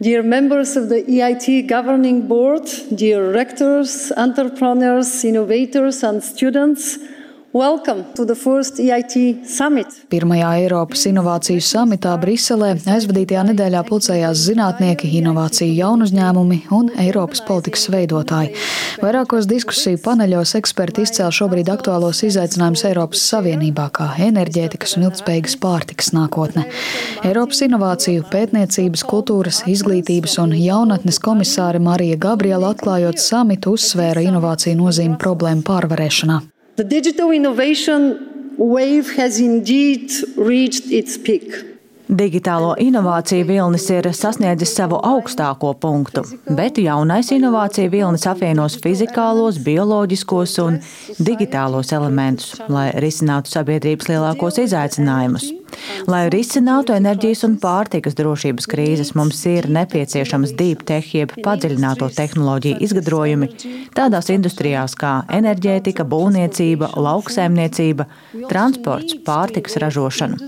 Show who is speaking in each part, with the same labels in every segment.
Speaker 1: dear members of the EIT Governing Board, dear rectors, entrepreneurs, innovators, and students, Summit.
Speaker 2: Pirmajā Eiropas Innovāciju samitā Briselē aizvadītajā nedēļā pulcējās zinātnieki, inovāciju jaunu uzņēmumi un Eiropas politikas veidotāji. Vairākos diskusiju paneļos eksperti izcēla šobrīd aktuālos izaicinājumus Eiropas Savienībā, kā enerģētikas un ilgspējīgas pārtikas nākotne. Eiropas Inovāciju, pētniecības, kultūras, izglītības un jaunatnes komisāre Marija Gabriela atklājot samitu uzsvēra inovāciju nozīmi problēmu pārvarēšanā.
Speaker 1: The digital innovation wave has indeed reached its peak.
Speaker 3: Digitālo inovāciju vilnis ir sasniedzis savu augstāko punktu, bet jaunais inovāciju vilnis apvienos fizikālos, bioloģiskos un digitālos elementus, lai risinātu sabiedrības lielākos izaicinājumus. Lai risinātu enerģijas un pārtikas drošības krīzes, mums ir nepieciešams deep tech, jeb padziļināto tehnoloģiju izgudrojumi tādās industrijās kā enerģētika, būvniecība, lauksaimniecība, transports, pārtikas ražošana.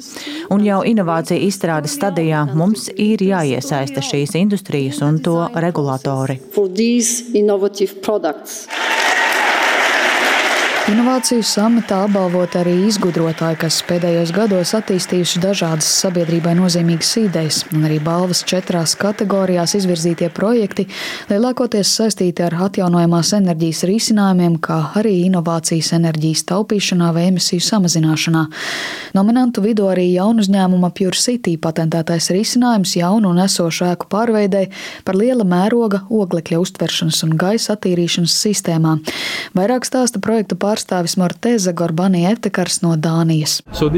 Speaker 3: Un jau inovācija izstrādes stadijā mums ir jāiesaista šīs industrijas un to regulatori.
Speaker 2: Inovāciju sametā apbalvot arī izgudrotāji, kas pēdējos gados attīstījuši dažādas sabiedrībai nozīmīgas idejas, un arī balvas četrās kategorijās izvirzītie projekti lielākoties saistīti ar atjaunojamās enerģijas risinājumiem, kā arī inovācijas enerģijas taupīšanā vai emisiju samazināšanā. Nominantu vidū arī jaunu uzņēmuma Pure City patentētais risinājums jaunu un esošu ēku pārveidei par liela mēroga oglekļa uztveršanas un gaisa attīrīšanas sistēmām. Vairāk stāsta projektu pārstāvjiem pārstāvis Morteza Gorbani Etekars no Dānijas. So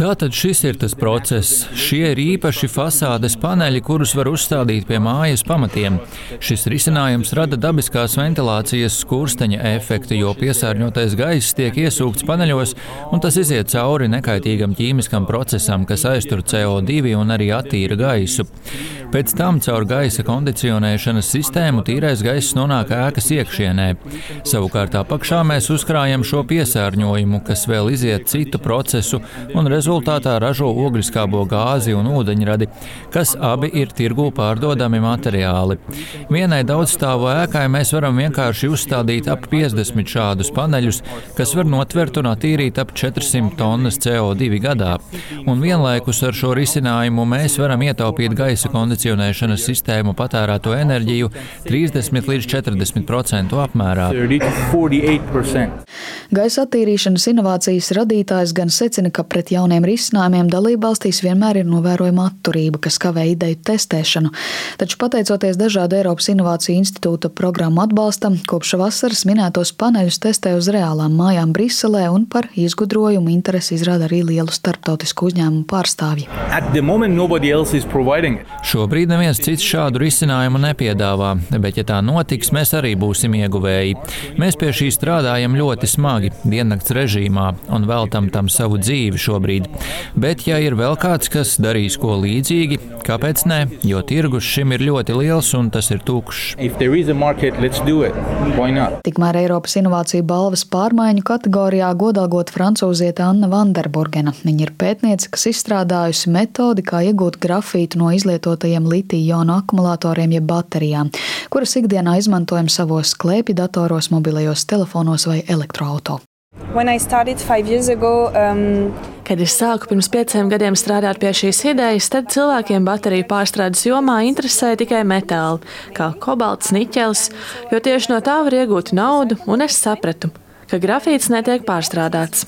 Speaker 4: Tātad šis ir tas process. Šie ir īpaši fasādes paneļi, kurus var uzstādīt pie mājas pamatiem. Šis risinājums rada dabiskās ventilācijas skursteņa efektu, jo piesārņotais gaiss tiek iesūkts paneļos, un tas iziet cauri nekaitīgam ķīmiskam procesam, kas aiztur CO2 un arī attīra gaisu. Pēc tam caur gaisa kondicionēšanas sistēmu tīrais gaiss nonāk ēkas iekšienē. Savukārt apakšā mēs uzkrājam šo piesārņojumu, kas vēl iziet citu procesu un rezultātā ražo ogliskābo gāzi un ūdeņradi, kas abi ir tirgū pārdodami materiāli. Vienai daudzstāvu ēkai mēs varam vienkārši uzstādīt ap 50 šādus paneļus, kas var notvert un attīrīt ap 400 tonnas CO2 gadā. Un vienlaikus ar šo risinājumu mēs varam ietaupīt gaisa kondicionēšanas sistēmu patērēto enerģiju 30 līdz 40% apmērā.
Speaker 2: Gaisa attīrīšanas inovācijas radītājs gan secina, ka pret jauniem risinājumiem dalībvalstīs vienmēr ir novērojama atturība, kas kavē ideju testēšanu. Taču, pateicoties dažādu Eiropas Innovāciju institūta programmu atbalstam, kopš vasaras minētos paneļus testē uz reālām mājām Briselē un par izgudrojumu interesi izrāda arī lielu starptautisku uzņēmumu pārstāvji.
Speaker 4: Šobrīd neviens cits šādu risinājumu nepiedāvā, bet, ja tā notiks, mēs arī būsim ieguvēji. Mēs pie šī strādājam ļoti smagi, diennakts režīmā, un veltam tam savu dzīvi šobrīd. Bet, ja ir vēl kāds, kas darīs ko līdzīgi, kāpēc ne? Jo tirgus šim ir ļoti liels un tas ir tukšs. Market,
Speaker 2: Tikmēr Eiropas Innovāciju balvas pārmaiņu kategorijā godalgot francūziete Anna Vanderburgena. Viņa ir pētniece, kas izstrādājusi metodi, kā iegūt grafītu no izlietotajiem lielajiem litiju-jonu akumulatoriem jeb baterijām, kuras ikdienā izmantojam savos klēpju datoros, mobilajos telefonos vai elektroautorātos.
Speaker 5: Ago, um... Kad es sāku pirms pieciem gadiem strādāt pie šīs idejas, tad cilvēkiem bateriju pārstrādes jomā interesēja tikai metāli, kā kobalts, niķelis, jo tieši no tā var iegūt naudu, un es sapratu, ka grafīts netiek pārstrādāts.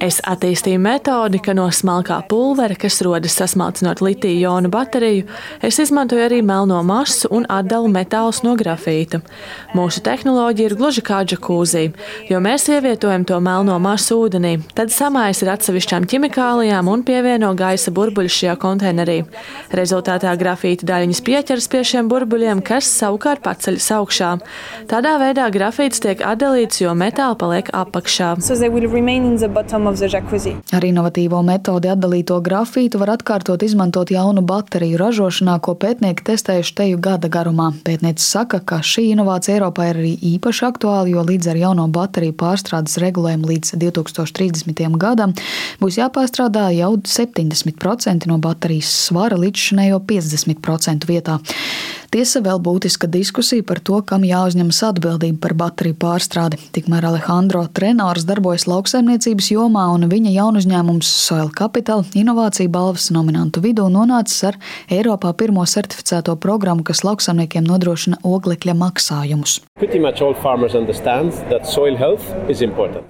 Speaker 5: Es attīstīju metodi, ka no smalkā pulvera, kas rodas sasmalcinot litiju-jonu bateriju, es izmantoju arī melno masu un atdalu metālus no grafīta. Mūsu tehnoloģija ir gluži kā džakūzī, jo mēs ievietojam to melno masu ūdenī, tad samājas ar atsevišķām ķimikālijām un pievieno gaisa burbuļus šajā konteinerī. Rezultātā grafīta daļiņas pieķeras pie šiem burbuļiem, kas savukārt paceļas augšā. Tādā veidā grafīts tiek atdalīts, jo metāli paliek apakšā. So
Speaker 2: Ar inovatīvo metodi atdalīto grafītu var atkārtot izmantot jaunu bateriju ražošanā, ko pētnieki testējuši teju gada garumā. Pētniece saka, ka šī inovācija Eiropā ir arī īpaši aktuāla, jo līdz ar jauno bateriju pārstrādes regulējumu līdz 2030. gadam būs jāpārstrādā jau 70% no baterijas svara līdz šinējo 50% vietā. Tiesa vēl būtiska diskusija par to, kam jāuzņemas atbildība par bateriju pārstrādi. Tikmēr Alejandro Trenors darbojas lauksaimniecības jomā, un viņa jaunu uzņēmums Soil Capital inovāciju balvas nominantu vidū nonācis ar Eiropā pirmo certificēto programmu, kas lauksaimniekiem nodrošina oglekļa maksājumus.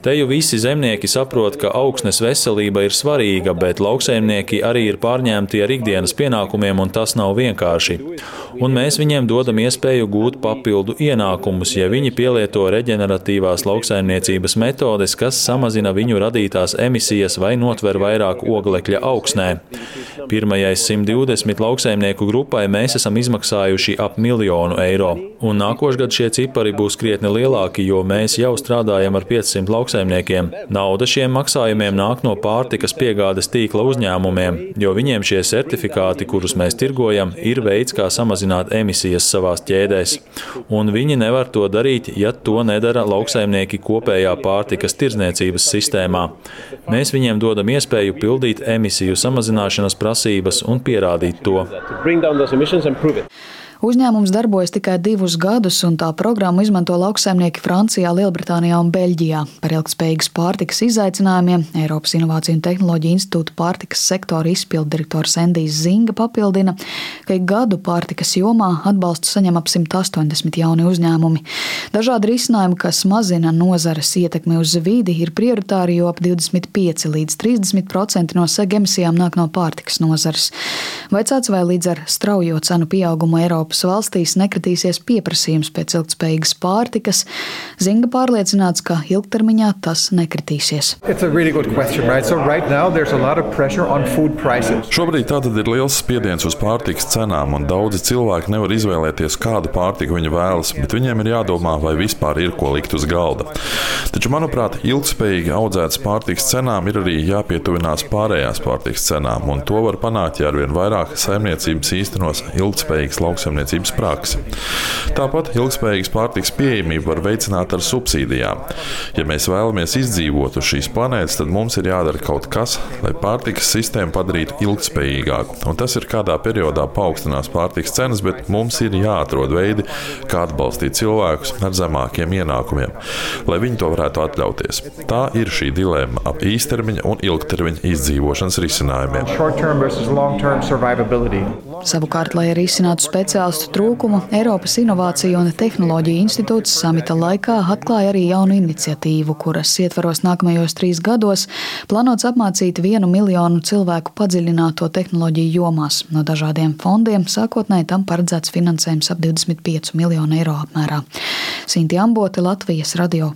Speaker 6: Te jau visi zemnieki saprot, ka augsnes veselība ir svarīga, bet lauksaimnieki arī ir pārņemti ar ikdienas pienākumiem, un tas nav vienkārši. Un mēs viņiem dodam iespēju gūt papildu ienākumus, ja viņi pielieto reģeneratīvās lauksaimniecības metodes, kas samazina viņu radītās emisijas vai notver vairāk oglekļa augsnē. Pirmajai 120 lauksaimnieku grupai mēs esam izmaksājuši ap miljonu eiro, un nākošgad šie cipari būs krietni lielāki, jo mēs jau strādājam ar 500 lauksaimniekiem. Nauda šiem maksājumiem nāk no pārtikas piegādes tīkla uzņēmumiem, jo viņiem šie certifikāti, kurus mēs tirgojam, ir veids, kā samazināt emisijas savās ķēdēs, un viņi nevar to darīt, ja to nedara lauksaimnieki kopējā pārtikas tirdzniecības sistēmā. Mēs viņiem dodam iespēju pildīt emisiju samazināšanas prasības un pierādīt to.
Speaker 2: Uzņēmums darbojas tikai divus gadus, un tā programmu izmanto lauksaimnieki Francijā, Lielbritānijā un Beļģijā. Par ilgspējīgas pārtikas izaicinājumiem Eiropas Innovāciju un Tehnoloģiju institūta pārtikas sektora izpilddirektors Endijs Zinga papildina, ka ik gadu pārtikas jomā atbalstu saņem ap 180 jauni uzņēmumi. Dažādi risinājumi, kas mazina nozares ietekmi uz vidi, ir prioritāri, jo ap 25 līdz 30% no seg emisijām nāk no pārtikas nozares. Vaicāts, vai līdz ar straujo cenu pieaugumu Eiropas Eiropas valstīs nekritīsies pieprasījums pēc ilgspējīgas pārtikas, Zinga pārliecināts, ka ilgtermiņā tas nekritīsies. Really question, right? so right
Speaker 7: Šobrīd tātad ir liels spiediens uz pārtikas cenām, un daudzi cilvēki nevar izvēlēties, kādu pārtiku viņi vēlas, bet viņiem ir jādomā, vai vispār ir ko likt uz galda. Taču, manuprāt, ilgspējīgi audzētas pārtikas cenām ir arī jāpietuvinās pārējās pārtikas cenām, un to var panākt, ja arvien vairāk saimniecības īstenos ilgspējīgas lauksaimniecības lauksaimniecības praksi. Tāpat ilgspējīgas pārtiks pieejamību var veicināt ar subsīdijām. Ja mēs vēlamies izdzīvot uz šīs planētas, tad mums ir jādara kaut kas, lai pārtikas sistēmu padarītu ilgspējīgāku. Un tas ir kādā periodā paaugstinās pārtikas cenas, bet mums ir jāatrod veidi, kā atbalstīt cilvēkus ar zemākiem ienākumiem, lai viņi to varētu atļauties. Tā ir šī dilemma ap īstermiņa un ilgtermiņa izdzīvošanas risinājumiem.
Speaker 2: Savukārt, lai arī izsinātu speciāli atbalstu trūkumu Eiropas Innovāciju un Tehnoloģiju institūts samita laikā atklāja arī jaunu iniciatīvu, kuras ietvaros nākamajos trīs gados plānots apmācīt vienu miljonu cilvēku padziļināto tehnoloģiju jomās. No dažādiem fondiem sākotnēji tam paredzēts finansējums ap 25 miljonu eiro apmērā. Sinti Ambote, Latvijas radio.